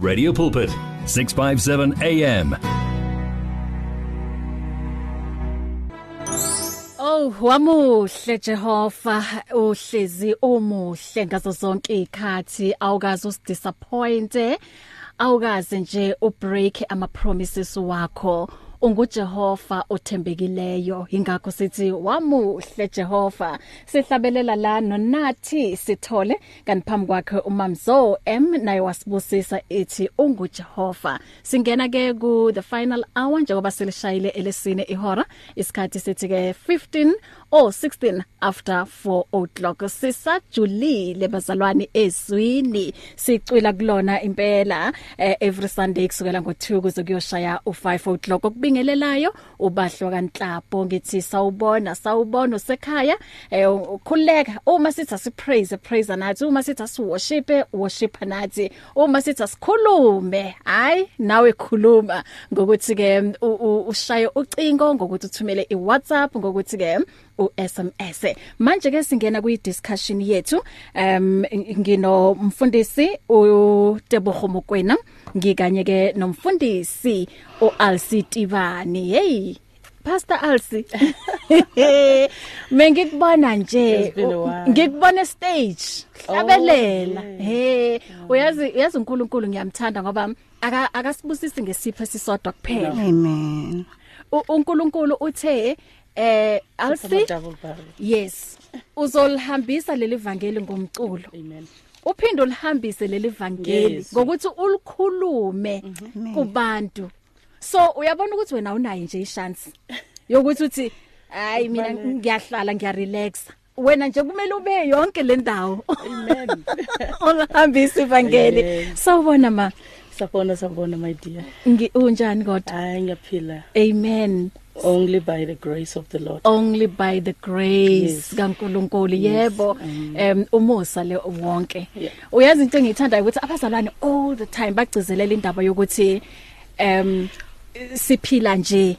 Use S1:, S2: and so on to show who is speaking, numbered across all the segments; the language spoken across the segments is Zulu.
S1: Radio Pulpit 657 AM
S2: Oh wamuhle Jehova uhlezi umuhle ngazo zonke izikhathi awukazi usidisappoint awukaze nje ubreak ama promises wakho. Ungujehova othembekileyo. Ingakho sithi wamuhle Jehova. Sihlabelela la nonathi sithole kanti phambi kwakhe umamzo M naye wasibusisa ethi ungujehova. Singena ke ku the final hour njengoba selishayile elesine ihora. Isikhathi sithi ke 15 or 16 after 4 o'clock. Sisajulile bazalwane ezwini. Sicwila kulona impela eh, every sunday kusukela ngo2 kuze kuyoshaya u5 o'clock. Okubingelelayo ubahlwa kanhlapho ngithi sawubona sawubona usekhaya. Eh, ukhuleka uma sithi asipraise praise nathi. Uma sithi asiworship worship nathi. Uma sithi asikhulume hayi nawe khuluma. Ngokuthi ke ushaye ucingo ngokuthi uthumele iWhatsApp ngokuthi ke uSMS manje ke singena kwi discussion yethu um ngino mfundisi uTebogo Mokwena ngikanye ke nomfundisi uAlsitibani hey Pastor Alsi. Mengikubona nje ngikubona stage hlabelela. He uyazi uyazi uNkulunkulu ngiyamthanda ngoba aka akasibusisi ngesipho esisodwa kuphela.
S3: Amen.
S2: uNkulunkulu uthe eh Alsi yes. Uzolihambisa leli vangeli ngomculo.
S4: Amen.
S2: uphinde ulihambise leli vangeli ngokuthi ulikhulume kubantu. So uyabona ukuthi wena unayo nje ishance yokuthi uthi hayi mina ngiyahlala ngiyarelax. Wena nje kumele ube yonke le ndawo
S4: Amen.
S2: ulihambisa ivangeli. Sawubona ma.
S4: Sabona sabona my dear.
S2: ngi unjani kodwa?
S4: Hayi ngiyaphila.
S2: Amen.
S4: Only by the grace of the Lord.
S2: only by the grace
S4: Yes.
S2: kaNkuluNkulu yebo. Em umusa le wonke.
S4: Yeah.
S2: uyazi into engiyithandayo ukuthi abazalwane all the time bagcizelela indaba yokuthi em siphila nje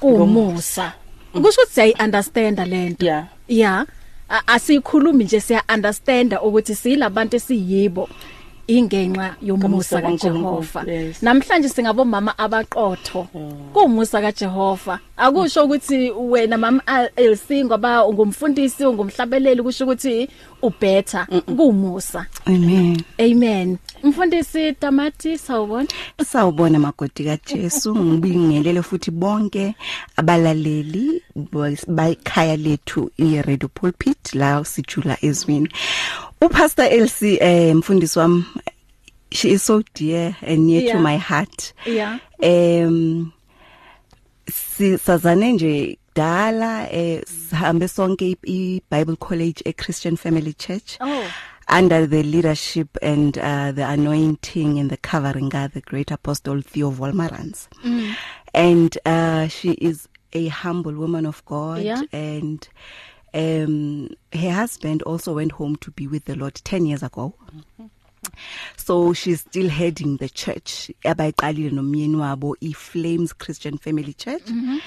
S2: kumusa kusho ukuthi siyayi understand lento
S4: Yeah.
S2: yeah. A- asikhulumi nje siya understand ukuthi silabantu esiyibo. Ingenxa yomusa kaJehova. Namhlanje singabomama abaqotho. Kumusa kaJehova. Akusho ukuthi wena mama Elsie ngoba ungumfundisi ungumhlabeleli kusho ukuthi ubetter kumusa
S3: amen.
S2: Amen. Mfundisi Tamati sawubona?
S3: Sawubona magodi kaJesu. Ngibingelele futhi bonke abalaleli bayikhaya lethu iRadio Pulpit la sijula ezwini uPastor Elsie eh mfundisi wami she is so dear and near
S2: Yeah.
S3: to my heart
S2: yeah
S3: em sisazane nje dala eh sihambe sonke iBible College e Christian Family Church
S2: oh
S3: under the leadership and uh, the anointing and the covering God the great apostle Theo Volmarans mm. and uh, she is a humble woman of God
S2: Yeah.
S3: and um her husband also went home to be with the Lord 10 years ago so she's still heading the church abayiqalile nomyeni wabo iFlames Christian Family Church mm -hmm.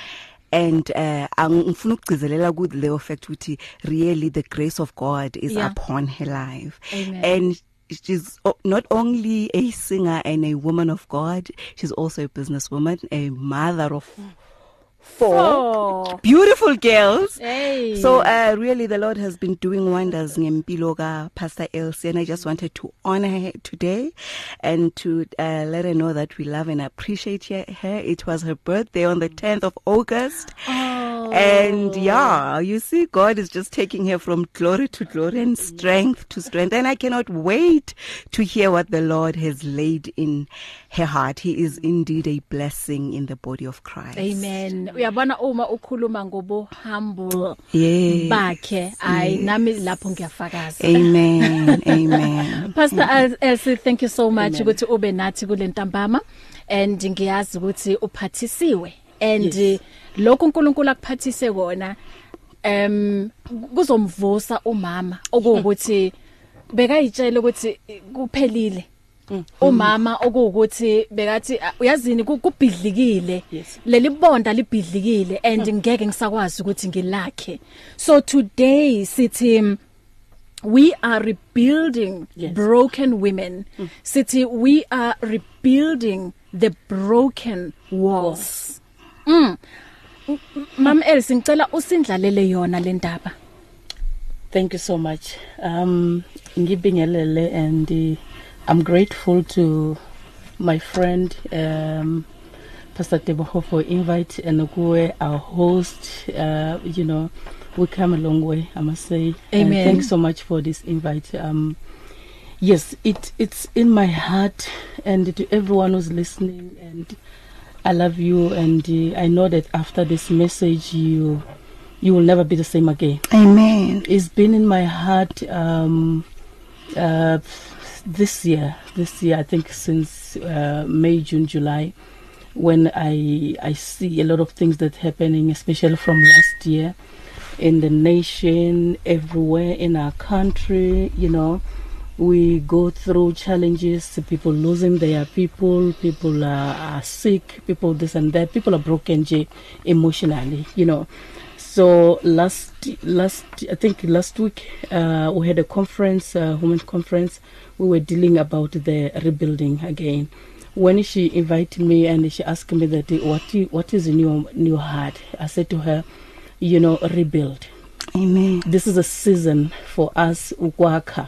S3: and uh angifuna ukugcizelela ku leyo fact ukuthi really the grace of God is
S2: Yeah.
S3: upon her life
S2: Amen.
S3: and she's not only a singer and a woman of God she's also a businesswoman a mother of four
S2: oh
S3: beautiful girls
S2: hey
S3: So uh really the Lord has been doing wonders ngempilo ka Pastor Elsie and I just wanted to honor her today and to uh, let her know that we love and appreciate her. her. It was her birthday on the 10th of August.
S2: oh
S3: And yeah, you see God is just taking her from glory to glory and strength to strength and I cannot wait to hear what the Lord has laid in her heart. He is indeed a blessing in the body of Christ.
S2: amen uyabona uma ukhuluma ngobo humble
S3: Yes.
S2: bakhe ay nami lapho ngiyafakaza
S3: Amen. Amen.
S2: Pastor El- Elsie thank you so much ukuthi ube nathi kule ntambama and ngiyazi ukuthi uphathisiwe and
S4: Yes.
S2: lokhu uNkulunkulu akuphathise kona em kuzomvusa umama okuwukuthi bekayitshela ukuthi kuphelile umama okuwukuthi bekathi "Ah, uyazini? Ku- kubhidlikile. Leli bonda libhidlikile and ngeke ngisakwazi ukuthi ngilakhe. So today sithi we are rebuilding
S4: Yes.
S2: broken women. Sithi we are rebuilding the broken walls. Mm. Mam Elsie ngicela usindlalele yona le ndaba.
S4: Thank you so much. Um ngibingelele and uh, I'm grateful to my friend um Pastor Teboho for invite and kuwe our host uh you know we come a long way I must say. And
S2: Amen.
S4: thanks so much for this invite. Um yes, it it's in my heart and to everyone who's listening and I love you and uh, I know that after this message you you will never be the same again
S3: Amen.
S4: it's been in my heart um uh this year this year i think since uh, may june july when i i see a lot of things that happening especially from last year in the nation everywhere in our country you know we go through challenges people losing their people people are, are sick people this and that people are broken emotionally you know. So last last I think last week uh, we had a conference, uh, women's conference. We were dealing about the rebuilding again. When she invited me and she asked me that what what is in your new heart, I said to her, you know, rebuild.
S3: Amen.
S4: This is a season for us ukwaka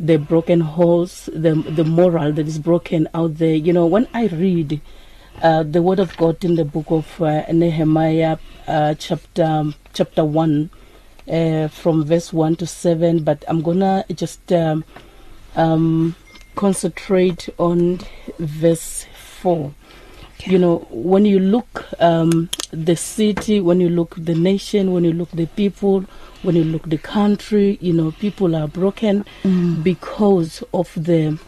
S4: the broken holes the the moral that is broken out there you know when i read uh, the word of god in the book of uh, nehemiah uh, chapter chapter 1 uh, from verse 1 to 7 but i'm gonna just um, um, concentrate on verse 4 you know when you look um the city when you look the nation when you look the people when you look the country you know people are broken mm. because of the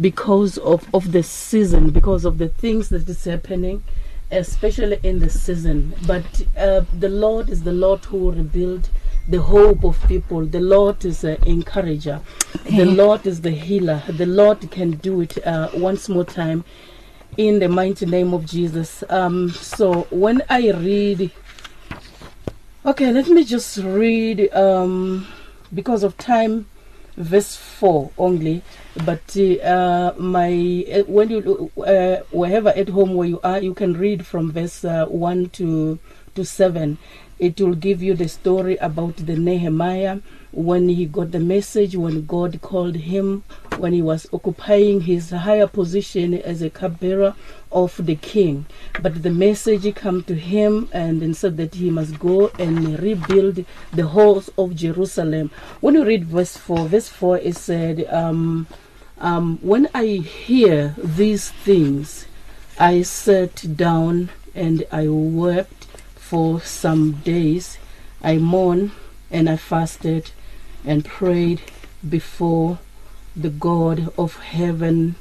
S4: because of of the season because of the things that is happening especially in the season. But uh, the lord is the lord who will rebuild the hope of people. The lord is an encourager. The lord is the healer. The lord can do it uh, once more time in the mighty name of Jesus. Um, so when I read, okay, let me just read um, because of time, verse four only. But uh, my uh, when you uh, wherever at home where you are, you can read from verse uh, one to to seven. It will give you the story about the Nehemiah when he got the message when God called him when he was occupying his higher position as a cupbearer of the king. But the message come to him and then said that he must go and rebuild the halls of Jerusalem. When you read verse 4 verse 4 it said um um when I hear these things I sat down and I wept for some days. I mourned and I fasted and prayed before the God of heaven.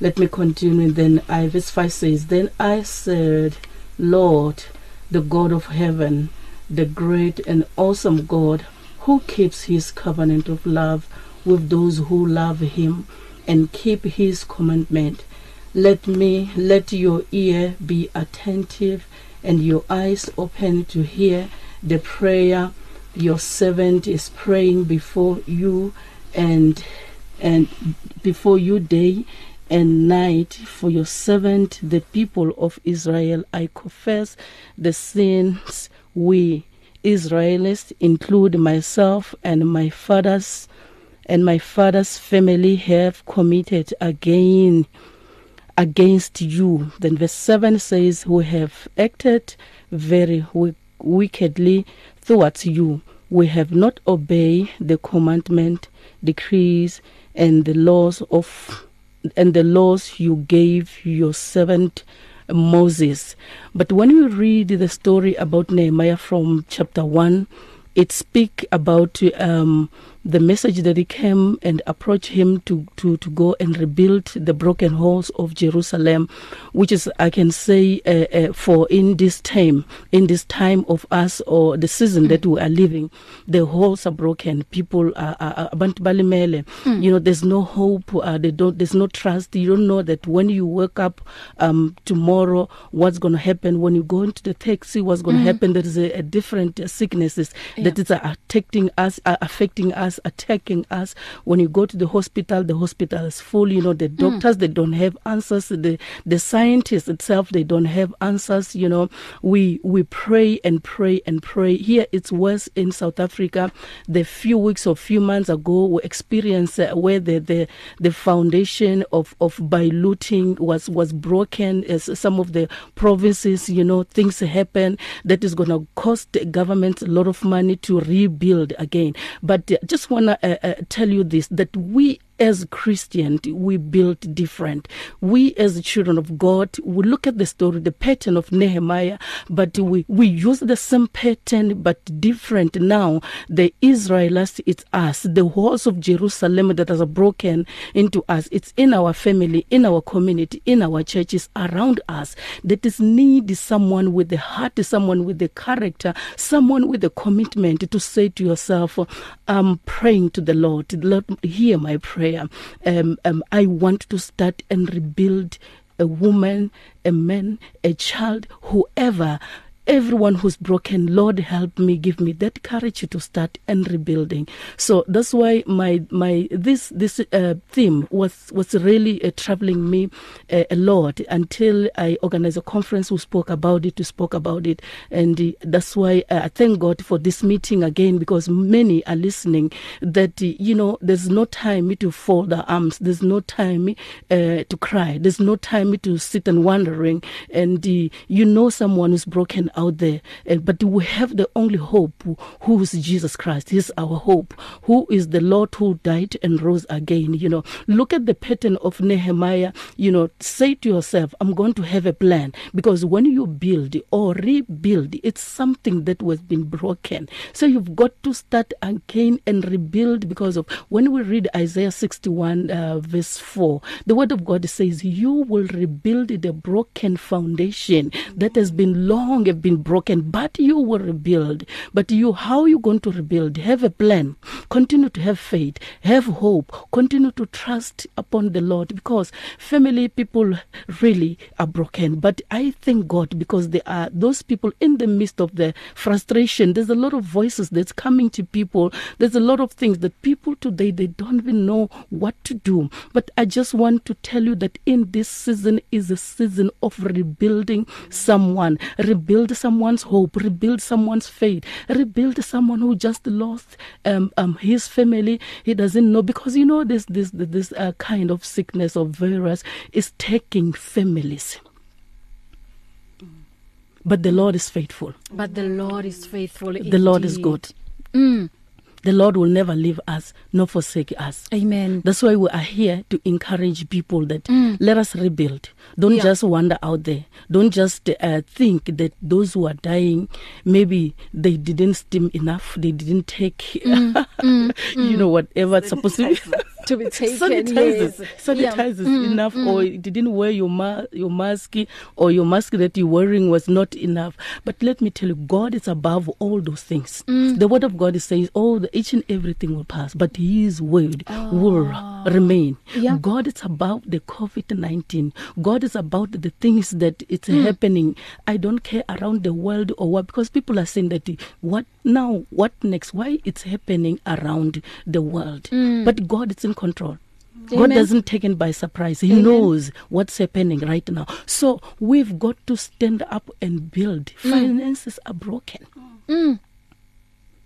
S4: Let me continue. Then I, verse 5 says, Then I said, Lord, the God of heaven, the great and awesome God, who keeps his covenant of love with those who love him and keep his commandment. Let me, let your ear be attentive and your eyes open to hear the prayer your servant is praying before you and and before you day and night for your servant the people of Israel I confess the sins we Israelites include myself and my father's and my father's family have committed again against you. Then verse 7 says we have acted very wi- wickedly towards you. We have not obeyed the commandment decrees and the laws of and the laws you gave your servant Moses. But when we read the story about Nehemiah from chapter 1 it speak about um the message that he came and approached him to to to go and rebuild the broken halls of Jerusalem which is I can say uh, uh, for in this time in this time of us or the season that we are living the halls are broken people are, are, are abantu balimele mm. you know there's no hope uh, they don't there's no trust you don't know that when you wake up um tomorrow what's going to happen when you go into the taxi what's going to mm. happen there is a, a different uh, sicknesses yeah. that is uh, affecting us uh, affecting us is attacking us. When you go to the hospital the hospital is full you know the doctors mm. they don't have answers. The the scientists itself they don't have answers you know. We we pray and pray and pray. Here it's worse in South Africa. The few weeks or few months ago we experienced uh, where the the the foundation of of diluting was was broken. As some of the provinces you know things happen that is going to cost the government a lot of money to rebuild again. But uh, just want to uh, uh, tell you this that we as Christian we built different. We as children of God we look at the story the pattern of Nehemiah but we we use the same pattern but different. Now the Israelites it's us. The walls of Jerusalem that are broken into us it's in our family in our community in our churches around us. That is need someone with the heart someone with the character someone with the commitment to say to yourself I'm praying to the Lord. Lord hear my prayer. Prayer. Um, um I want to start and rebuild a woman a man a child whoever everyone who's broken lord help me give me that courage to start and rebuilding. So that's why my my this this uh, theme was was really uh, troubling me uh, a lot until i organized a conference who spoke about it to spoke about it. And uh, that's why uh, i thank god for this meeting again because many are listening that uh, you know there's no time to fold our arms. There's no time uh, to cry. There's no time to sit and wondering and uh, you know someone who's broken out there. And but we have the only hope who is Jesus Christ. He's our hope who is the Lord who died and rose again you know. Look at the pattern of Nehemiah you know. Say to yourself I'm going to have a plan. Because when you build or rebuild it's something that was been broken. So you've got to start again and rebuild because of when we read Isaiah 61 uh, verse 4 the word of God says you will rebuild the broken foundation that has been long have been broken but you will rebuild. But you how you going to rebuild? Have a plan. Continue to have faith. Have hope. Continue to trust upon the Lord because family people really are broken. But I thank God because there are those people in the midst of the frustration. There's a lot of voices that's coming to people. There's a lot of things that people today they don't even know what to do. But I just want to tell you that in this season is a season of rebuilding someone rebuild someone's hope rebuild someone's faith rebuild someone who just lost um, um his family he doesn't know because you know this this this uh, kind of sickness or virus is taking families but the Lord is faithful
S2: but the Lord is faithful
S4: the indeed. Lord is good
S2: mm.
S4: The Lord will never leave us nor forsake us
S2: amen
S4: that's why we are here to encourage people that mm. let us rebuild don't yeah. just wander out there don't just uh, think that those who are dying maybe they didn't steam enough they didn't take
S2: mm. mm.
S4: you know whatever it's supposed to be
S2: to be taken
S4: sanitizes yes. sanitizes yeah. mm, enough mm. or you didn't wear your ma your mask or your mask that you're wearing was not enough but let me tell you God is above all those things
S2: mm.
S4: the word of God says oh the each and everything will pass but his word oh. will remain
S2: yeah.
S4: God is above the covid-19 God is about the things that it's mm. happening I don't care around the world or what because people are saying that what now what next why it's happening around the world
S2: mm.
S4: but God is in control
S2: Amen.
S4: God doesn't taken by surprise. He
S2: Amen.
S4: knows what's happening right now. So we've got to stand up and build.
S2: Mm.
S4: Finances are broken.
S2: Mm.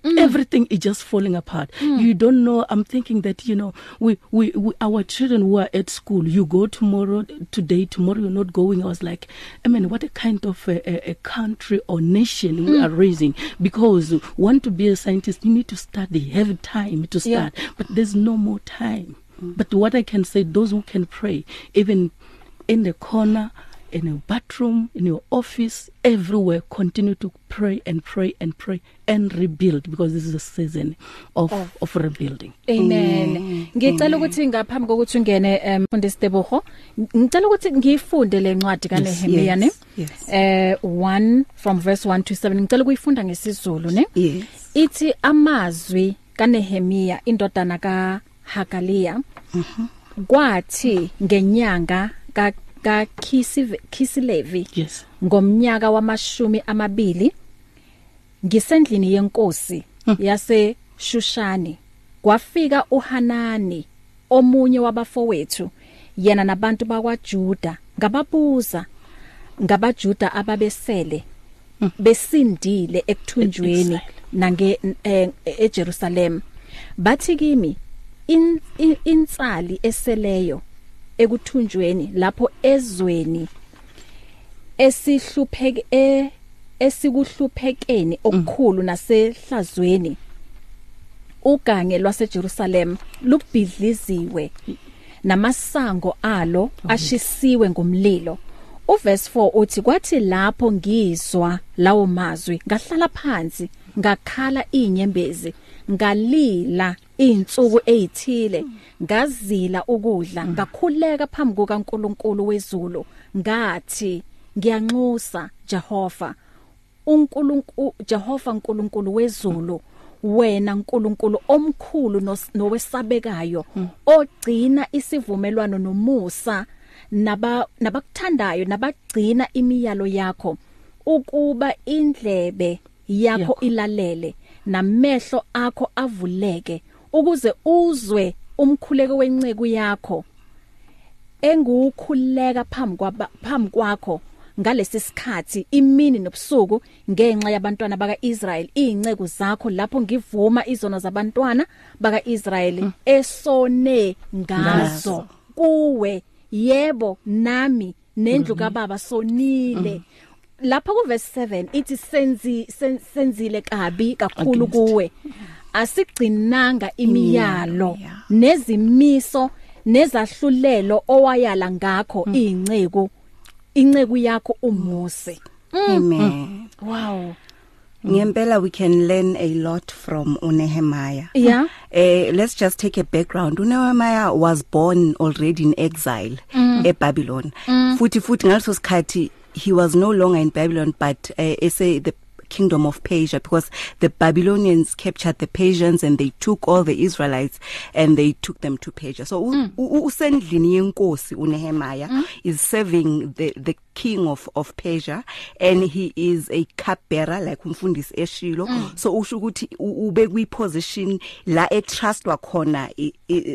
S2: Mm.
S4: everything is just falling apart
S2: mm.
S4: you don't know i'm thinking that you know we, we we our children who are at school you go tomorrow today tomorrow you're not going i was like i mean what a kind of a, a, a country or nation mm. we are raising because want to be a scientist you need to study have time to start
S2: yeah.
S4: but there's no more time mm. but what i can say those who can pray even in the corner in a bathroom in your office everywhere. Continue to pray and pray and pray and rebuild because this is a season of
S2: of,
S4: of rebuilding.
S2: Amen. Ngicela ukuthi ngaphambi kokuthi ungene mfundisi Tebogo ngicela ukuthi ngifunde lencwadi kaNehemia ne eh 1 from verse 1 to 7 ngicela ukuyifunda ngesizulu ne?
S3: Yes.
S2: Ithi amazwi kaNehemia indodana ka Hagalia
S3: mhm
S2: kwathi ngenyanga ka ka Kisilevi
S4: yes.
S2: ngomnyaka wamashumi amabili ngisendlini yenkosi
S4: Hmm.
S2: yase Shushani kwafika uHanani omunye wabafowethu yena nabantu bakwaJuda ngababuza ngabaJuda ababesele besindile ekuthunjweni nange eh, eJerusalem. Bathi kimi in, in, insali eseleyo ekuthunjweni lapho ezweni esihlupheke esikuhluphekeni okukhulu nasehlazweni. Ugange lwaseJerusalem lubhidliziwe namasango alo ashisiwe ngomlilo. Uverse 4 uthi kwathi lapho ngizwa lawo mazwi ngahlala phansi ngakhala inyembezi ngalila insuku ezithile ngazila ukudla ngakhuleka phambi kukaNkuluNkulu wezulu ngathi ngiyanxusa Jehova. uNkulunkulu Jehova uNkulunkulu wezulu wena uNkulunkulu omkhulu nowesabekayo ogcina isivumelwano nomusa naba nabakuthandayo nabagcina imiyalo yakho ukuba indlebe yakho. ilalele. Namehlo akho avuleke ukuze uzwe umkhuleko wenceke yakho. Engukhuleka phambi kwaba phambi kwakho ngalesi sikhathi imini nobusuku ngenxa yabantwana bakaIsrael inceke zakho lapho ngivuma izono zabantwana bakaIsrael esone ngazo. Kuwe yebo nami nendlu kababa sonile. Lapha ku verse 7 ithi senzi senzile kabi kakhulu kuwe. Asigcinanga imiyalo nezimiso nezahlulelo owayala ngakho inceku inceku yakho uMose
S3: amen.
S2: Wow.
S3: Ngempela we can learn a lot from uNehemiah.
S2: Yeah.
S3: Eh let's just take a background. uNehemiah was born already in exile mm. eBabylon mm. futhi futhi ngaleso sikhathi he was no longer in Babylon but uh, ese the kingdom of Persia because the Babylonians captured the Persians and they took all the Israelites and they took them to Persia so mm. usendlini yenkosi uNehemiah mm. is serving the the king of of Persia and he is a cupbearer like umfundisi eshilo mm. so usho ukuthi ube kwi position la e trustwa khona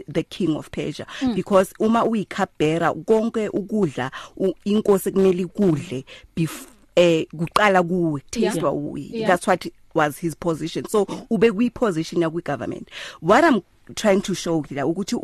S3: the king of Persia mm. because uma uyi cupbearer konke ukudla inkosi kumele ikudle before eh kuqala kuwe tastwa yeah. that's what was his position. So ube kwi position ya kwi government what i'm trying to show la ukuthi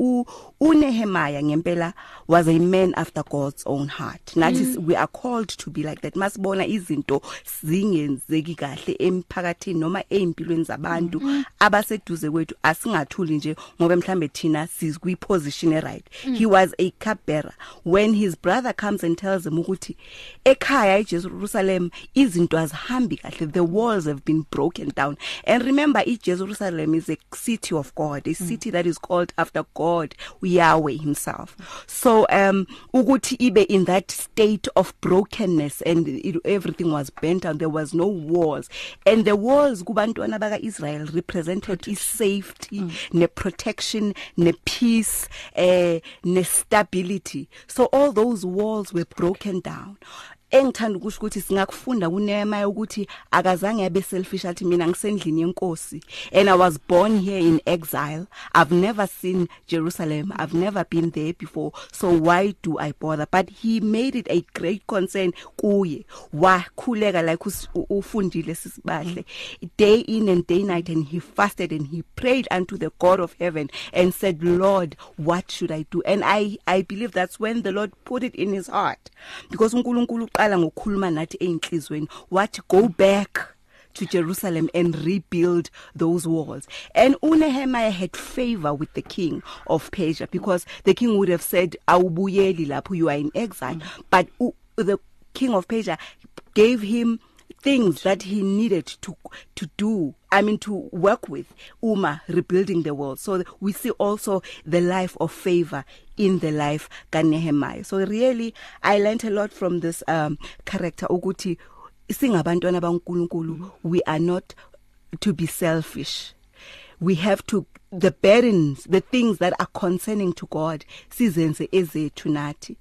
S3: uNehemiah ngempela was a man after God's own heart. Nathi mm. we are called to be like that. Masibona izinto zingenzeki kahle emphakathini noma empilweni zabantu mm -hmm. abaseduze kwethu. Asingathuli nje ngoba mhlambe thina sizikwi position right mm. he was a cupbearer. When his brother comes and tells him ukuthi ekhaya eJerusalem izinto azihambi kahle. The walls have been broken down. And remember iJerusalem is a city of God a city that is called after God Yahweh himself. So um ukuthi ibe in that state of brokenness and it, everything was bent down there was no walls. And the walls kubantwana baka Israel represented is safety mm. ne protection ne peace eh ne stability. So all those walls were broken down. Engithanda ukusho ukuthi singakufunda kuNehemiah ukuthi akazange abe selfish athi mina ngisendlini yenkosi and I was born here in exile. I've never seen Jerusalem. I've never been there before. So why do I bother? But he made it a great concern kuye. Wakhuleka like ufundile sisibahle. Day in and day night and he fasted and he prayed unto the God of heaven and said Lord what should I do? And I I believe that's when the Lord put it in his heart. Because uNkulunkulu waqala ngokukhuluma nathi einhlizweni wathi go back to Jerusalem and rebuild those walls. And uNehemiah had favor with the king of Persia because the king would have said awubuyeli lapho you are in exile mm. but uh, the king of Persia gave him things that he needed to to do i mean to work with uma rebuilding the world. So we see also the life of favor in the life kaNehemiah. So really i learned a lot from this um character ukuthi singabantwana baNkulunkulu. We are not to be selfish. We have to the burdens the things that are concerning to God sizenze ezethu nathi.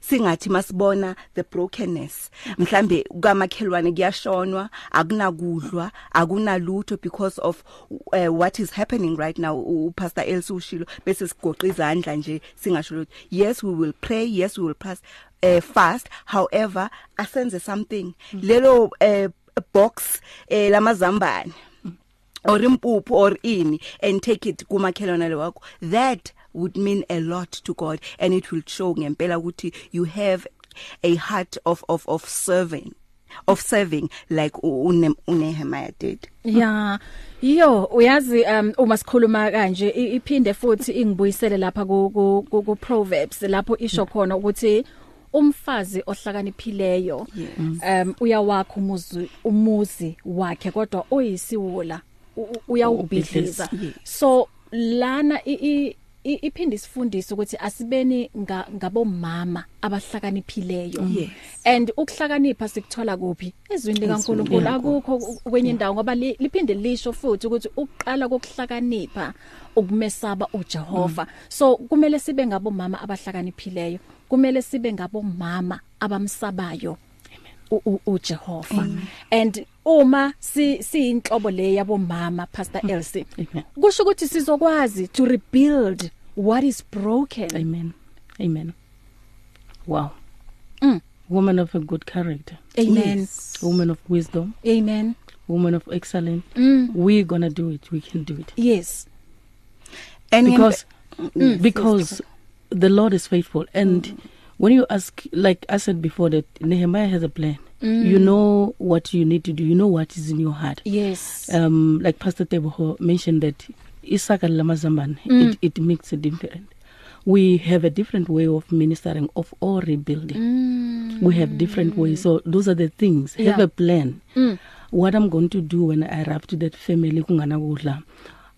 S3: Singathi masibona the brokenness. Mhlambe kwamakhelwane kuyashonwa akunakudlwa akunalutho because of uh, what is happening right now upastor Elsu ushilo bese sigoqa izandla nje singasho lutho. Yes we will pray yes we will pass uh, fast. However asenze something. Lelo uh, box eh lamazambane. Or impuphu or ini and take it kumakhelwana lewakho that would mean a lot to God and it will show ngempela ukuthi you have a heart of of of serving of serving like uNehemiah did.
S2: Yeah yo uyazi um uma sikhuluma kanje iphinde futhi ingibuyisele lapha ku ku Proverbs lapho isho khona ukuthi umfazi ohlakaniphileyo um uyawakha umuzi umuzi wakhe kodwa oyisiwula uyawubhidliza. so lana iphinde isifundise ukuthi asibeni ngabomama abahlakaniphileyo. And ukuhlakanipha sikuthola kuphi? Ezwini likaNkuluNkulu akukho kwenye indawo ngoba liphinde lisho futhi ukuthi ukuqala kokuhlakanipha ukumesaba uJehova. Mm. so kumele sibe ngabomama abahlakaniphileyo. Kumele sibe ngabomama abamsabayo. uJehova and uma si siyinhlobo le yabomama pastor Elsie kusho ukuthi sizokwazi to rebuild what is broken.
S4: Amen. Amen. Wow.
S2: Mm.
S4: woman of a good character.
S2: Amen.
S4: Yes. woman of wisdom.
S2: Amen.
S4: Woman of excellence.
S2: Mm.
S4: we're going to do it. We can do it.
S2: Yes.
S4: And because mm, because yes, the lord is faithful and mm. When you ask like i said before that nehemiah has a plan Mm. You know what you need to do. You know what is in your heart.
S2: Yes.
S4: Um, like Pastor Teboho mentioned that Isaka lamazambane mm. it, it makes a difference. We have a different way of ministering of all rebuilding.
S2: Mm.
S4: We have different ways. So those are the things. Yeah. Have a plan.
S2: Mm.
S4: What I'm going to do when I arrive to that family kungana kudla.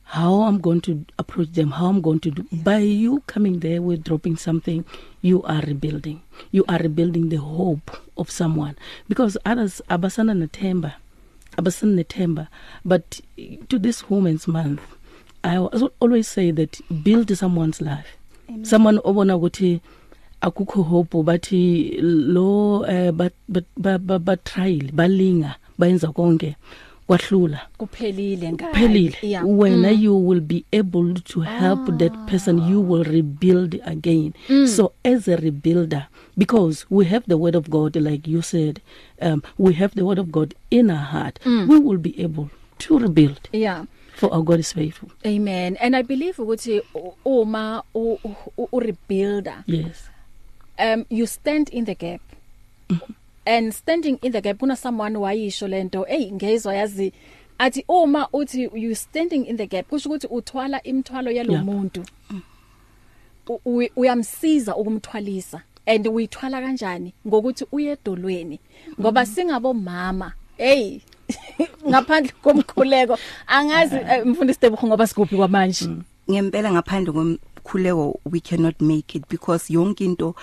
S4: How I'm going to approach them, how I'm going to do. By you coming there with dropping something, you are rebuilding. You are rebuilding the hope of someone because others abasana nethemba, abasana nethemba. But to this Women's Month, I always say that build someone's life. Amen. Someone obona ukuthi akukho hope bathi lo uh, but but but trial balinga bayenza konke kwahlula
S2: kuphelile ngayo
S4: kuphelile yeah. wena mm. you will be able to help ah. that person you will rebuild again
S2: mm.
S4: so as a rebuilder because we have the word of god like you said um we have the word of god in our heart
S2: mm.
S4: we will be able to rebuild
S2: yeah
S4: for our God is faithful
S2: amen and i believe ukuthi uma u, u, u rebuilder
S4: yes
S2: um you stand in the gap mm -hmm. And standing in the gap kuna someone wayisho lento hey ngezwe yazi athi uma uthi you standing in the gap kusho ukuthi uthwala imithwalo yalomuntu yeah. uyamsiza ukumthwalisa and uyithwala kanjani ngokuthi uye edolweni ngoba mm -hmm. singabomama hey ngaphandle komkhuleko angazi eh, mfundisi Tebogo ngoba sikuphi kwamanje
S3: mm. ngempela ngaphandle komkhuleko we cannot make it because yonke into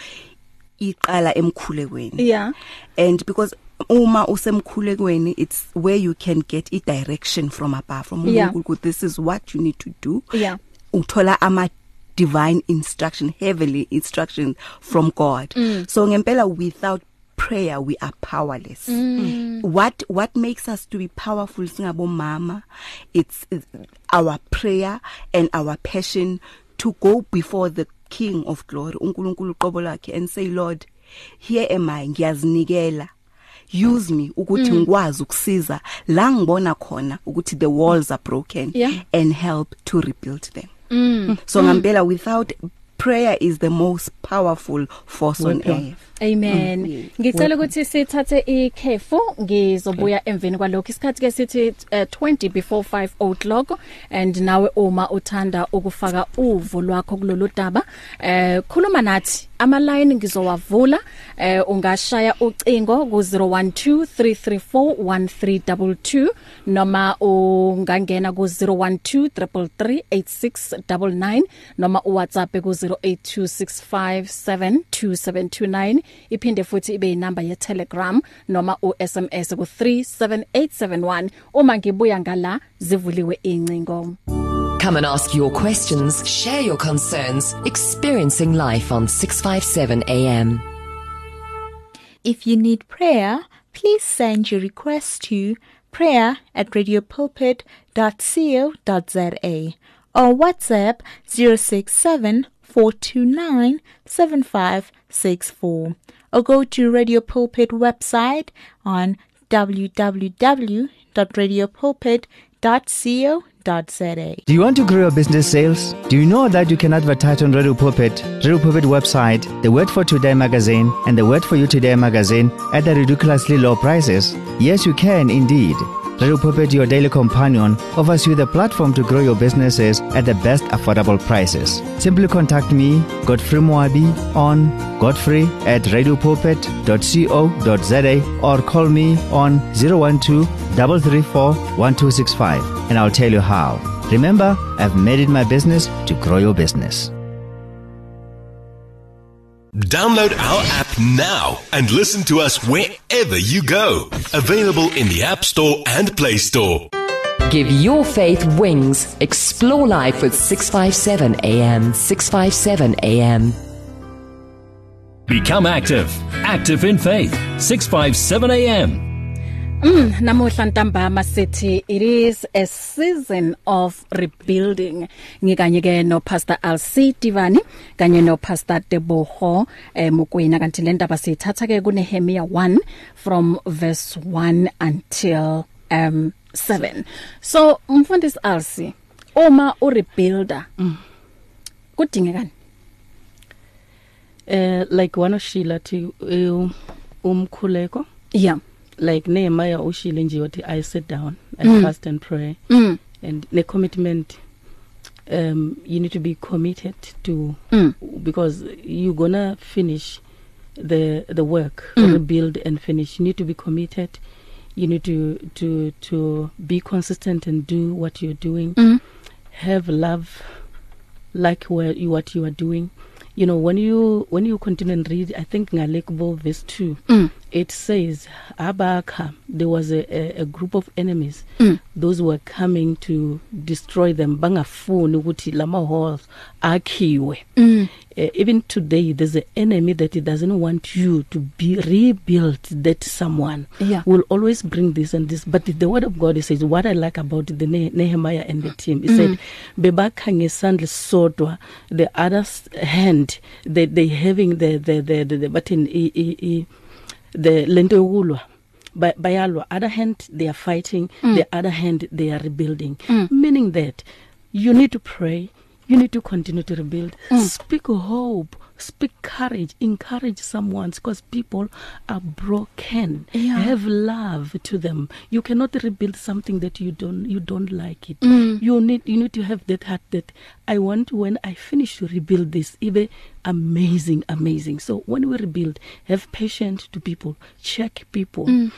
S3: iqala emkhulekweni.
S2: Yeah
S3: and because uma usemkhulekweni it's where you can get i direction from above. From uNkulunkulu yeah. this is what you need to do.
S2: Yeah
S3: uthola ama divine instruction heavenly instructions from God.
S2: Mm.
S3: so ngempela without prayer we are powerless.
S2: Mm.
S3: what what makes us to be powerful singabomama it's, it's our prayer and our passion to go before the king of glory uNkulunkulu uqobo lakhe and say lord here am i ngiyazinikela use me ukuthi
S2: mm.
S3: ngikwazi ukusiza la ngibona khona ukuthi the walls are broken
S2: yeah.
S3: and help to rebuild them
S2: mm.
S3: so ngempela without prayer is the most powerful force on earth
S2: amen. Mm. ngicela ukuthi sithathe ikhefu ngizobuya emveni kwalokho. Isikhathi ke sithi uh, 20 before 5 o'clock and nawe uma uthanda ukufaka uvo lwakho kulolu daba eh khuluma nathi. Ama line ngizowavula eh ungashaya ucingo ku 0123341322 noma ungangena ku 0123338699 noma uWhatsApp ku 0826572729 iphinde futhi ibe inamba ye Telegram noma uSMS ku 37871 uma ngibuya ngala zivuliwe incingo
S5: Come and ask your questions, share your concerns, experiencing life on 657 AM. If you need prayer, please send your request to prayer at radiopulpit.co.za or WhatsApp 067 429 7564 or go to Radio Pulpit website on www.radiopulpit.co.za.
S6: Do you want to grow your business sales? Do you know that you can advertise on Radio Pulpit, Radio Pulpit website, the Word for Today magazine, and the Word for You Today magazine at the ridiculously low prices? Yes, you can indeed. Radio Pulpit, your daily companion, offers you the platform to grow your businesses at the best affordable prices. Simply contact me, Godfrey Moabi, on godfrey at radiopulpit.co.za or call me on 012 334 1265 and I'll tell you how. Remember, I've made it my business to grow your business.
S7: Download our app now and listen to us wherever you go. Available in the App Store and Play Store.
S8: Give your faith wings. Explore life with 657 AM. 657 AM.
S1: Become active. Active in faith. 657 AM.
S2: Mm, namuhla ntambama sithi it is a season of rebuilding. Ngikanye ke no Pastor LC Divani kanye no Pastor Teboho eh Mokwena. Kanti le ndaba sithatha ke ku Nehemia 1 from verse 1 until um 7 so mfundisi LC uma u rebuilder mm. kudingekani?
S4: Eh like one of Sheila thi uh, umkhuleko?
S2: Yeah.
S4: Like Nehemiah ushile nje wathi I sit down I
S2: Mm.
S4: fast and pray
S2: mm.
S4: and ne commitment um you need to be committed to
S2: Mm.
S4: because you're going to finish the the work
S2: Mm.
S4: rebuild and finish you need to be committed you need to to to be consistent and do what you're doing
S2: Mm.
S4: have love like where you what you are doing you know when you when you continue and read i think ngalekubo verse 2
S2: Mm.
S4: It says abakha there was a, a, a group of enemies
S2: Mm.
S4: those were coming to destroy them bangafuni ukuthi lama halls akhiwe
S2: Mm.
S4: uh, even today there's an enemy that it doesn't want you to be rebuilt that someone
S2: Yeah.
S4: will always bring this and this but the word of god says what i like about the ne- nehemiah and the team he mm. said bebakha ngesandla sodwa the other hand they they having the the the, the, the button i, i, i, the lento yokulwa Ba- bayalwa other hand they are fighting mm. the other hand they are rebuilding mm. meaning that you need to pray you need to continue to rebuild mm. speak hope speak courage encourage someone because people are broken
S2: Yeah.
S4: have love to them you cannot rebuild something that you don't you don't like it
S2: Mm.
S4: you need you need to have that heart that i want when i finish to rebuild this even amazing amazing so when we rebuild have patience to people check people mm.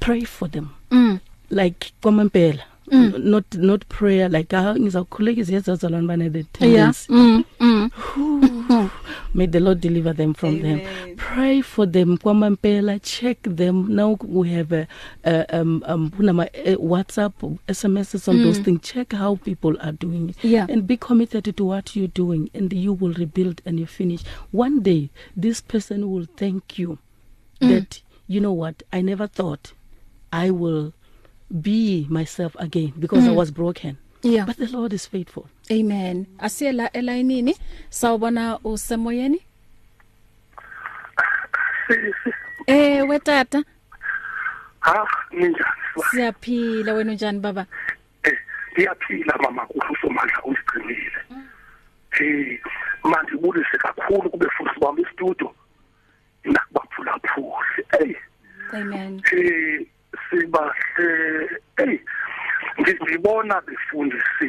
S4: pray for them
S2: Mm.
S4: like kwamampela mm. not not prayer like ah ngizawukhuleka iziyazazalwane bane the tendency
S2: yeah mm. Mm.
S4: may the lord deliver them from Amen. them pray for them kwamampela check them now we have a, a um um kunama uh, whatsapp sms on mm. those things check how people are doing it
S2: Yeah.
S4: and be committed to what you're doing and you will rebuild and you finish one day this person will thank you mm. that you know what i never thought i will be myself again because mm. i was broken.
S2: Yeah.
S4: But the lord is faithful.
S2: Amen. Asiyela elayinini sawubona usemoyeni? Eh wetata.
S9: Ha ninjani
S2: siyaphila wena unjani baba?
S9: Eh ngiyaphila mama. Kuhle usomandla usigcinile eh manje ubulise kakhulu kube futhi bami studio nakubaphula phuhle hey
S2: amen
S9: eh sibahle hey ngibona befundisi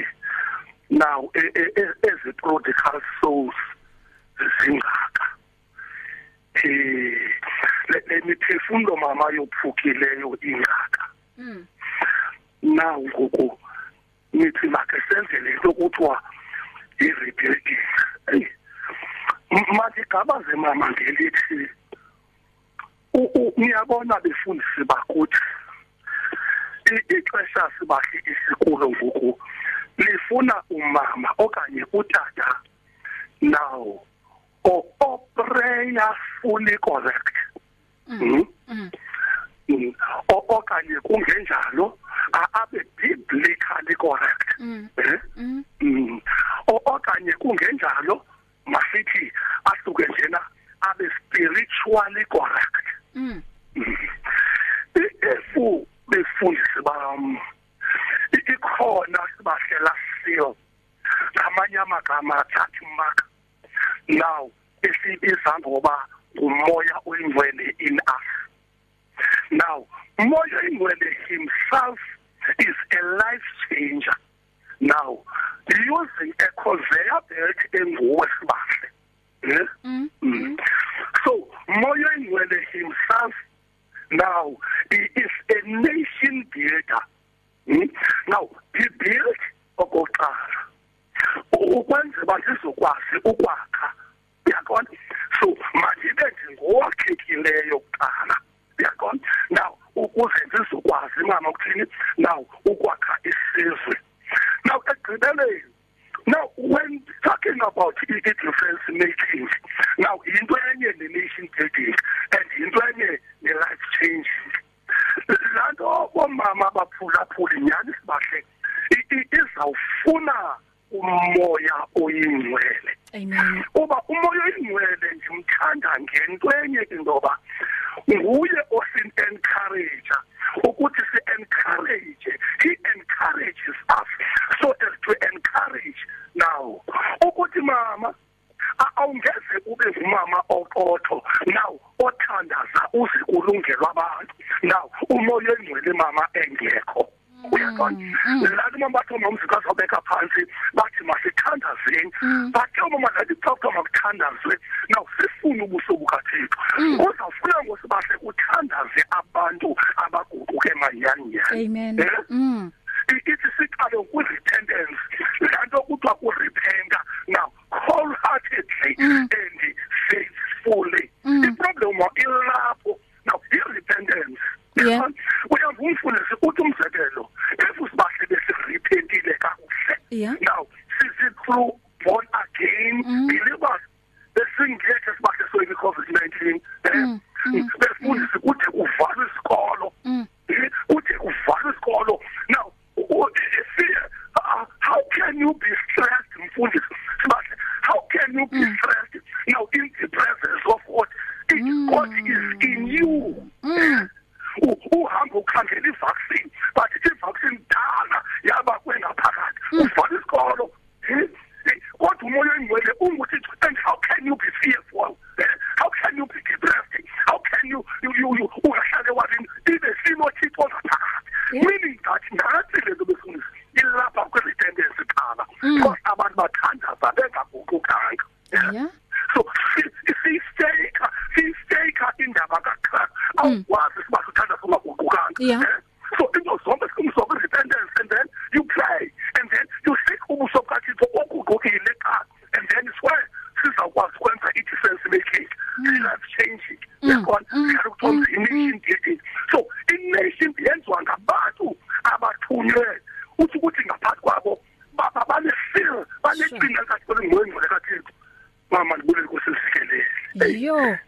S9: yeah.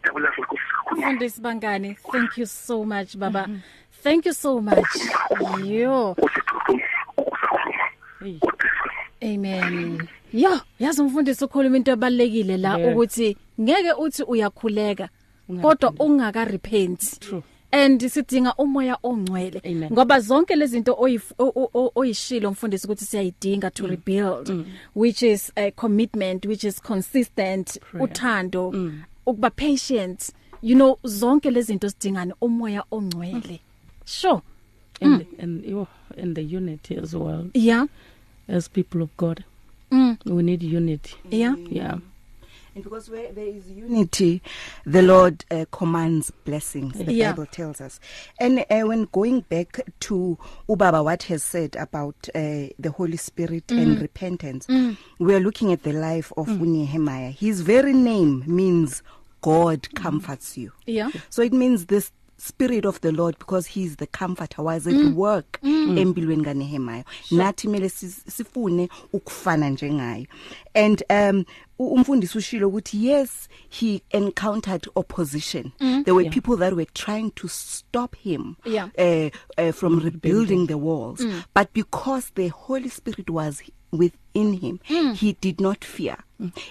S2: ngiyabonga futhi mfundisi
S9: bangane thank you so much baba. Mm -hmm. thank you so much. Yo. Amen. Yo yazi umfundisi ukhuluma into ebalekile la ukuthi ngeke uthi uyakhuleka kodwa ungaka repent
S4: true.
S9: And sidinga umoya ongcwele. Ngoba zonke lezi zinto oyishilo mfundisi ukuthi siyayidinga to mm. rebuild mm. which is a commitment which is consistent Prayer. uthando. Mm. ukuba patience you know zonke lezinto sidingane umoya ongcwele. Sure.
S4: And mm. and yo and the unity as well.
S9: Yeah.
S4: As people of god.
S9: Mm.
S4: we need unity.
S9: Yeah.
S4: Yeah.
S3: and because where there is unity the lord uh, commands blessings the
S9: yeah.
S3: bible tells us and uh, when going back to ubaba what has said about uh, the holy spirit mm. and repentance mm. we are looking at the life of mm. nehemiah his very name means God mm. comforts you.
S9: Yeah.
S3: So it means this spirit of the Lord because he is the comforter was at mm. work empilweni kaNehemiah nathi mele sifune ukufana njengayo and um umfundisi ushilo ukuthi yes he encountered opposition mm. there were yeah. people that were trying to stop him
S2: Yeah.
S3: uh, uh, from rebuilding the walls mm. but because the holy spirit was within him mm. he did not fear mm.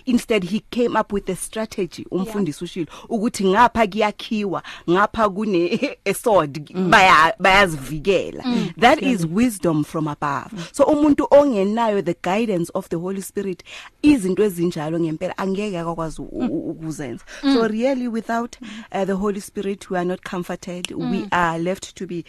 S3: Instead he came up with a strategy umfundisi ushilo ukuthi ngapha kuyakhiwa ngapha kune a sword baya bayazivikela. That is wisdom from above. So umuntu ongenayo the guidance of the holy spirit izinto ezinjalo ngempela angeke akwazi u- u- ukuzenza. So really without uh, the holy spirit we are not comforted. We are left to be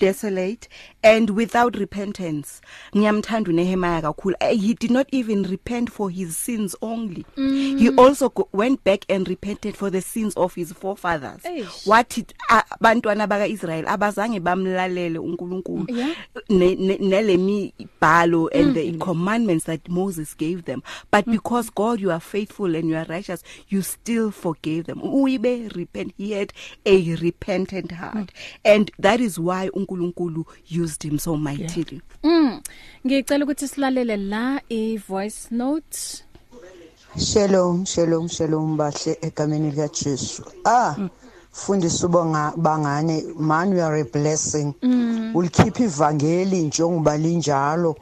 S3: desolate. And without repentance ngiyamthanda uNehemiah kakhulu. Eh, he did not even repent for his sins only. He also go, went back and repented for the sins of his forefathers.
S2: Eish.
S3: wathi a- abantwana bakaIsrael abazange bamlalele uNkulunkulu.
S2: Yeah.
S3: ne- ne- nelemibhalo and the commandments that Moses gave them. But because God you are faithful and you are righteous you still forgave them. Uyibe repent he had a repentant heart. And that is why uNkulunkulu used him so mightily.
S2: Mm. Ngicela ukuthi silalele la i voice note.
S10: Shalom shalom shalom bahle egameni lika Jesu. Ah fundisa ubonga bangane man we are a blessing. Ulikhipha ivangeli njengoba linjalo.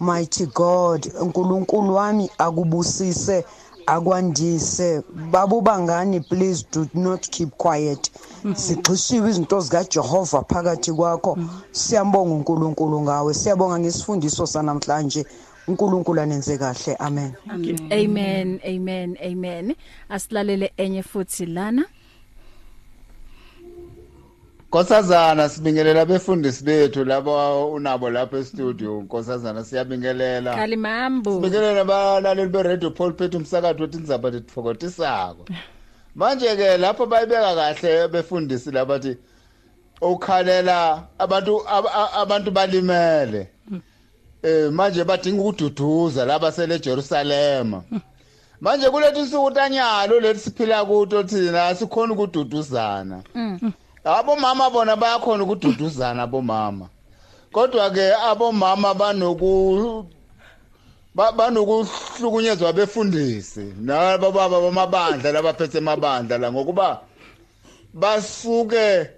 S10: Mighty God uNkulunkulu wami akubusise akwandise. Babu bangani please do not keep quiet. Sigxishiwe izinto zika Jehova phakathi kwakho. Siyambonga uNkulunkulu ngawe. Siyabonga ngesifundiso sanamhlanje. uNkulunkulu anenze kahle amen
S2: Amen. Amen. Amen. Asilalele enye futhi lana.
S11: Nkosazana sibingelela befundisi bethu laba unabo lapha e-studio Nkosazana siyabingelela
S2: Kalimambo.
S11: Sibingelela abalaleli be-radio pulpit umsakazo wethi indzaba letfokotisako manje ke lapho bayibeka kahle befundisi labathi ukhalela abantu ab- ab- abantu balimele eh manje badinga ukududuza laba sele Jerusalem manje kulethi insuku tanyalo lethi siphila kuto thina sikhona ukududuzana. Abomama bona bayakhona ukududuzana abomama. Kodwa ke abomama banoku ba- banokuhlukunyezwa befundisi nabo baba bamabandla labaphethe amabandla la ngokuba basuke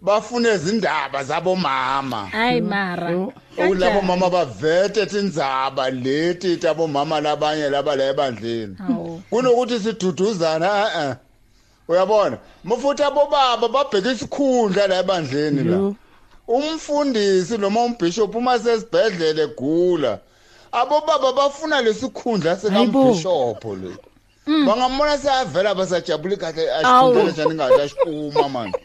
S11: bafune izindaba zabomama.
S2: Hayi mara.
S11: okulabo mama bavete tindzaba leti tabomama labanye laba la ebandleni. Kunokuthi siduduzana eh uyabona? Mufuthi abobaba babheka isikhundla la ebandleni la. Umfundisi noma umbishop uma sesibhedlele egula abobaba bafuna lesikhundla sikambishop le bangamona sayavela basajabula kahle asikhundlele njani ngathi ashikuma manje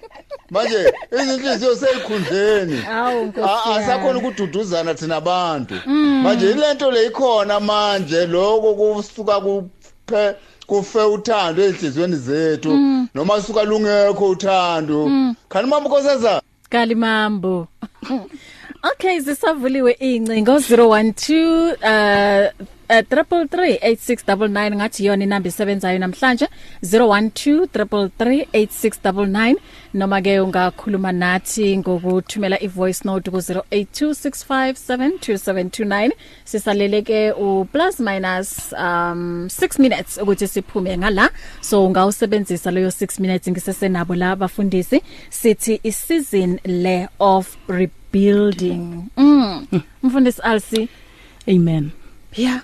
S11: manje izinhliziyo seyikhundleni.
S2: Awu Nkosi.
S11: A-
S2: yami.
S11: asakhona ukududuzana thina abantu manje ilento leyikhona manje lokho kusuka kuphe kufe uthando ezinhlizweni zethu. Noma suka lungekho uthando. Khani mama nkosazana?
S2: Kalimambo. Okay, zisavuliwe incingo 012 uh Uh, 338699 ngathi yona inamba isebenzayo namhlanje 0123338699 noma ke ungakhuluma nathi ngokuthumela ivoice note ku 0826572729 sisalele ke u plus minus um 6 minutes ukuthi siphume ngala. So ungawusebenzisa leyo 6 minutes ngisesenabo la abafundisi sithi i season le of rebuilding. Mm. Mfundisi Alsi.
S4: Amen.
S2: Yeah.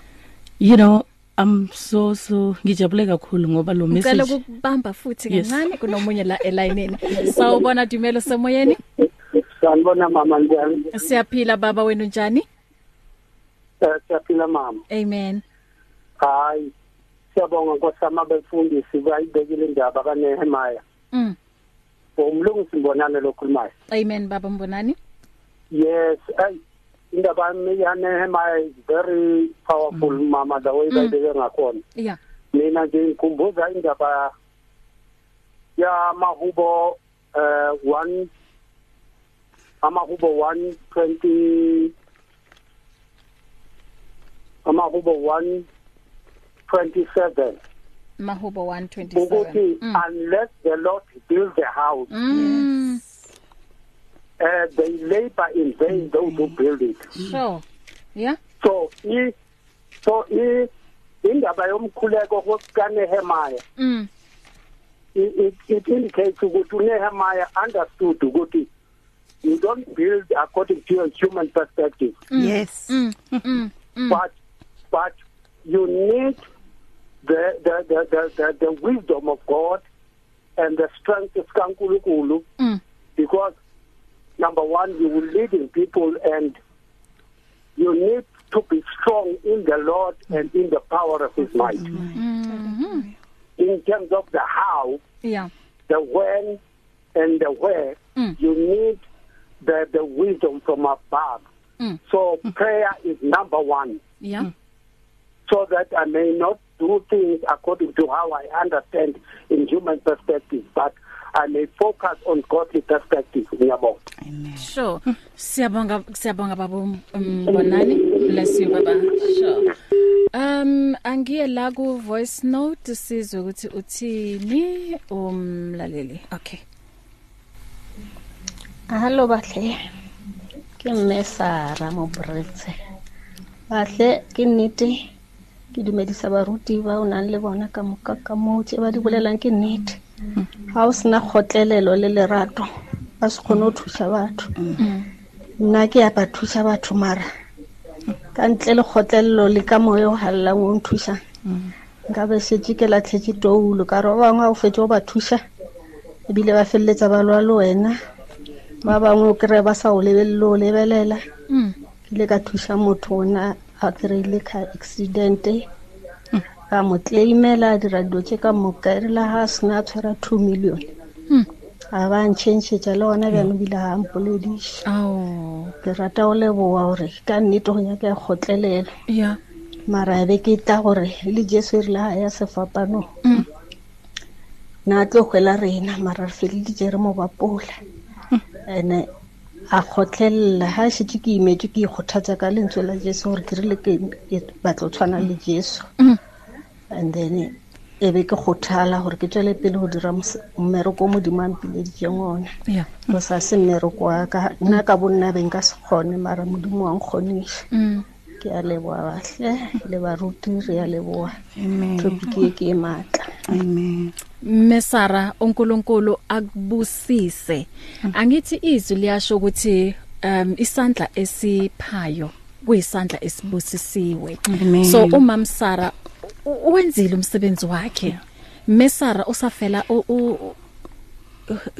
S4: You know i'm so so ngijabule kakhulu ngoba lo
S2: Ngicela
S4: message
S2: ukubamba futhi
S4: Yes.
S2: kancane kunomunye la elayinini. Sawubona Dumelo semoyeni?
S12: sanibona mama njani
S2: Siyaphila baba wenu njani?
S12: Eh, siyaphila mama
S2: Amen.
S12: hayi siyabonga nkosama befundisi bayibekile indaba kaNehemiah
S2: Mm.
S12: umlungisi mbonane lokhulumayo
S2: Amen baba Mbonani.
S12: yes ay indaba yaNehemiah is very powerful mama the way bayibeke ngakhona
S2: Yeah.
S12: mina nje ngikhumbuza indaba. Ya mahubo eh 1 amahubo 120 amahubo 127
S2: Mahubo 127
S12: ukuthi unless the Lord builds the house
S2: Mm.
S12: Uh, they labor in vain those who build it
S2: Sure. Yeah.
S12: so i so i indaba yomkhuleko kokukanehemaya
S2: Mm.
S12: it, it, it indicates ukuthi uNehemiah understood ukuthi you don't build according to your human perspective
S3: Yes.
S2: Mm. Mm. Mm.
S12: but but you need the the the the, the, the wisdom of God and the strength of kaNkulunkulu
S2: Mm.
S12: because number one you will lead in people and you need to be strong in the Lord and in the power of his might
S2: Mhm.
S12: in terms of the how
S2: Yeah.
S12: the when and the where
S2: Mm.
S12: you need the the wisdom from above
S2: Mm.
S12: so prayer is number 1
S2: Yeah.
S12: so that I may not do things according to how I understand in human perspective, but I may focus on godly perspective. Ngiyabonga.
S2: Sure. Siyabonga siyabonga baba um, Bonani. Bless you baba. Sure. Um angiye la ku voice note sizwe ukuthi uthini umlaleli. Okay.
S13: Hallo bahle. Ke Mmesara mo Bretse. Bahle ke nnete ke dumedisa baruti ba o nang le bona ka moka ka moo tse ba di bolelang ke nnete. Ha o sena kgotlelelo le lerato ba se kgone ho thusa batho. Nna ke ya ba thusa batho mara ka ntle le kgotlelelo le ka moya o hallang o nthusa. Nka be setse ke latlhetse toulo ka re ba bangwe ha o fetse o ba thusa ebile ba felletsa ba lwa le wena ba bangwe o kry-e ba sa o lebelele o lebelela ke ile ka thusa motho ona a kry-ile car accidente ka mo claimela a dira dilo tse ka moka e rile ga a sena a tshwara two million
S2: Mm.
S13: a ba ntšhentšhetša le gona bjano bile ga mpolediša
S2: Oh.
S13: ke rata go leboa gore ka nnete go nyaka ya kgotlelelo
S2: Yeah.
S13: mara be ke tla gore le jesu e rile ga ya sefapanong
S2: Mm.
S13: na a tlo kgwela rena mara re feleleditse re mo bapola ene a kgotlhelela ga a šetse ke imetswe ke ikgothatsa ka lentswe la jesu gore ke rile ke ke batla o tshwana le jesu
S2: Mm.
S13: And then e be ke kgothala gore ke tswele pele go dira mmereko o modimo a mpileditseng ona. Go sa se mmereko wa ka. Nna ka bonna beng ka se kgone mara modimo wa nkgoniša
S2: Mm.
S13: ke a leboa bahle le baruti re a leboa topic e ke e maatla
S3: Amen.
S2: Mesara uNkulunkulu akubusise. Angithi izwi liyasho ukuthi um isandla esiphayo. Kuyisandla esibusisiwe. So umam Sara wenzile umsebenzi wakhe. Mesara usafela u- u-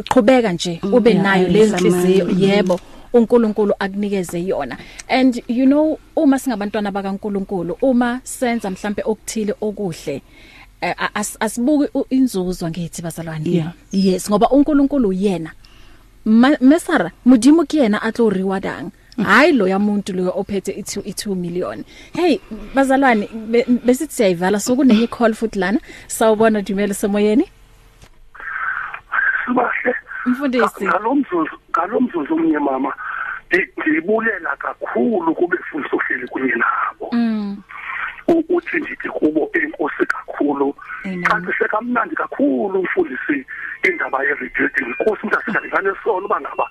S2: qhubeka nje ube
S3: Yeah,
S2: nayo leyo
S3: ayizamani.
S2: nhliziyo yebo uNkulunkulu akunikeze yona. And you know uma singabantwana bakaNkulunkulu uma senza mhlambe okuthile okuhle eh, as- asibuki inzuzo ngithi bazalwane. Yes ngoba uNkulunkulu yena mesara modimo ke yena a tlo rewardang hayi lo yamuntu lo ophethe i2 i2 million. Hey bazalwane be- besithi siyayivala so kunenye call futhi lana? Sawubona dumele semoyeni?
S9: Sibahle.
S2: Mfundisi.
S9: Ngalomzuzu ngalomzuzu umnye mama ndi- ndibulela kakhulu kube mfundisi ohleli kunye nabo.
S2: Mm.
S9: U- uthi ndithi kubo enkosi kakhulu
S2: Amen.
S9: qaqise kamnandi kakhulu umfundisi indaba ye-rebuilding inkosi umntu asingalinganesono uba ngaba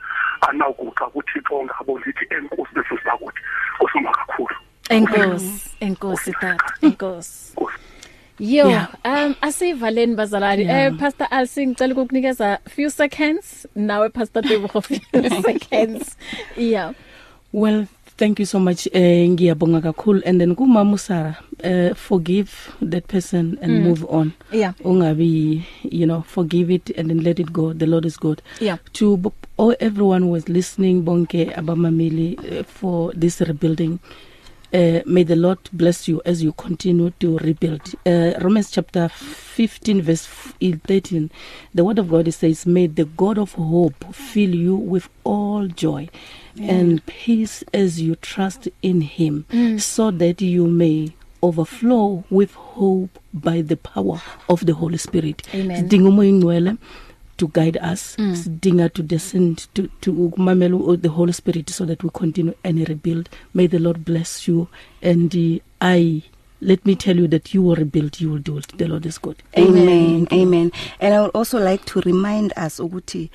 S9: anawukuxa kuthixo ngabo ndithi enkosi befundisi bakuthi kosuma kakhulu
S2: enkosi enkosi tata enkosi Yo,
S4: Yeah.
S2: um asivaleni bazalwane.
S4: Yeah.
S2: Eh Pastor Alsi ngicela ukukunikeza few seconds nawe Pastor Tebogo few seconds. Yeah.
S4: Well, thank you so much. Eh ngiyabonga kakhulu and then kumama Sara, uh, forgive that person and
S2: Mm.
S4: move on.
S2: Yeah.
S4: Ungabi, you know, forgive it and then let it go. The Lord is good.
S2: Yeah.
S4: To all everyone who was listening bonke abamameli uh, for this rebuilding. Uh, may the Lord bless you as you continue to rebuild. Uh, Romans chapter 15 verse f- 13 the word of God says may the God of hope fill you with all joy and peace as you trust in him
S2: Mm.
S4: so that you may overflow with hope by the power of the Holy Spirit.
S2: Amen.
S4: Sidinga umoya ingcwele to guide us
S2: Mm.
S4: sidinga to descend to to ukumamela the Holy Spirit so that we continue and rebuild. May the Lord bless you. And uh, I let me tell you that you will rebuild you will do it the lord is good.
S3: Amen. Amen. And i would also like to remind us ukuthi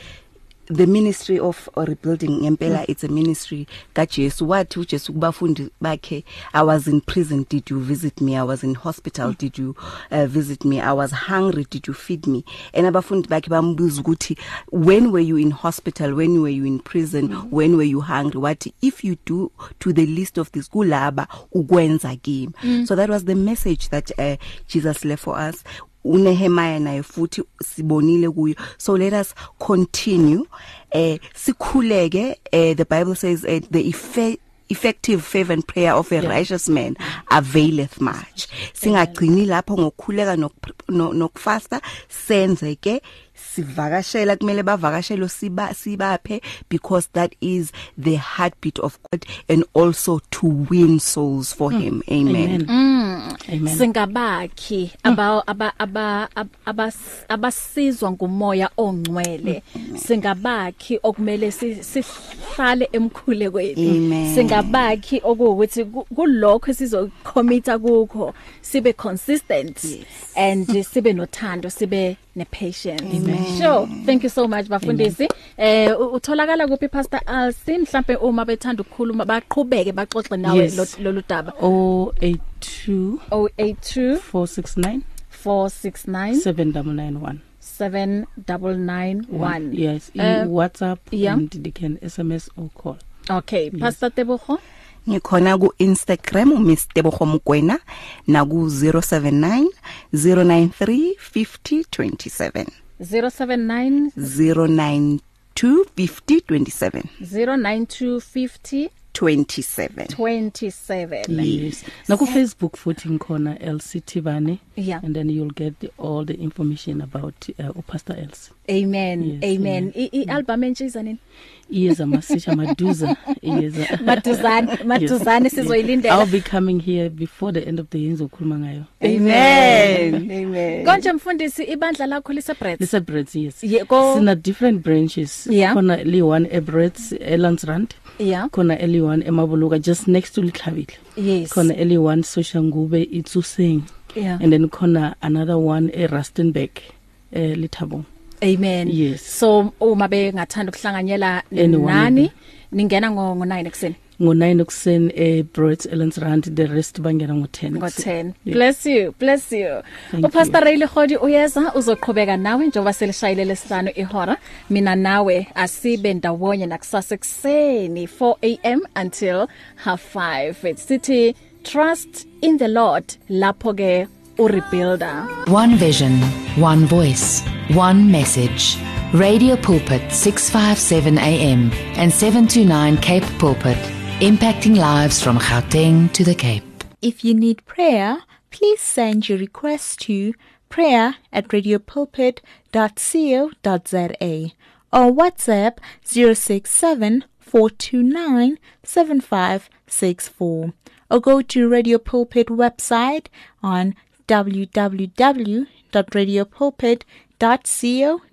S3: the ministry of rebuilding ngempela mm. it's a ministry kaJesu. Wathi uJesu kubafundi bakhe I was in prison. Did you visit me? I was in hospital. Mm. did you uh, visit me? I was hungry. Did you feed me? And abafundi bakhe bambuza ukuthi when were you in hospital? When were you in prison? Mm. when were you hungry? Wathi if you do to the list of this kulaba ukwenza kimi. Mm. so that was the message that uh, Jesus left for us. uNehemiah naye futhi sibonile kuyo so let us continue eh sikhuleke eh the bible says eh, the effect effective fervent prayer of a yeah. righteous man availeth much singagcini lapho ngokukhuleka nokufasta senze ke sivakashela kumele bavakashelo siba sibaphe because that is the heartbeat of God and also to win souls for mm. him. Amen.
S2: Mm. amen. Singabakhi aba aba aba abasizwa ngumoya ongcwele. Singabakhi okumele sihlale emkhulekweni singabakhi okuwukuthi kulokho sizocommita kukho. Sibe consistent yes. and sibe nothando sibe ne patience Amen. sure. Thank you so much bafundisi. Eh utholakala kuphi pastor Alsi mhlambe uma bethanda ukukhuluma baqhubeke baxoxe nawe lolu daba.
S4: 082
S2: 082
S4: 469
S2: 469
S4: 7991
S2: 7991
S4: yes uh, WhatsApp yeah. and they can SMS or call.
S2: Okay yes. pastor Tebogo?
S3: Ngikhona ku Instagram uMiss Tebogo Mkwena na ku 079 093 50 27
S2: 079
S3: 092 50 27
S2: 092 50
S3: 27
S2: 27
S4: yes. Na ku Facebook futhi ngikhona LCT bane
S2: yeah.
S4: and then you'll get the, all the information about uh, Pastor Els
S2: amen. Yes, amen. yeah. i album entshiza nini
S4: iyeza masisha maduza iyeza.
S2: Maduzane maduzane yes. sizoyilindela.
S4: I'll be coming here before the end of the year ngizokhuluma ngayo.
S2: Amen. Amen. Konje mfundisi ibandla lakho lisebreds
S4: lisebreds yes. Yeah, sina different branches.
S2: Yeah.
S4: khona li one ebreds elandsrand
S2: yeah.
S4: Khona eli one emabuluka just next to likhlavile
S2: yes.
S4: Khona eli one soshangube itsuseng
S2: yeah.
S4: And then khona another one e Rustenburg eh lithabong.
S2: Amen.
S4: Yes.
S2: So uma bengathanda ukuhlanganyela nani ningena ngo 9 ekseni
S4: ngo9 okuseni eBroads Ellens Rand the rest bangena ngo10
S2: ngo10 bless you bless you. Upastor Ray Lehodi uyeza? Uzoqhubeka nawe njoba selishayile lesitano ihora. Mina nawe asibe ndawonye nakusasa ekseni 4am until half 5 sithi trust in the lord. Lapho ke urebuilder
S8: one vision one voice one message radio pulpit 657 am and 729 cape pulpit impacting lives from Gauteng to the Cape.
S5: If you need prayer, please send your request to prayer at radiopulpit.co.za or WhatsApp 067 429 7564 or go to Radio Pulpit website on www.radiopulpit.co.za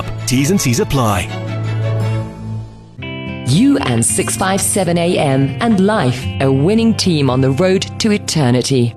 S7: T's and C's apply.
S8: You and 657 AM and life, a winning team on the road to eternity.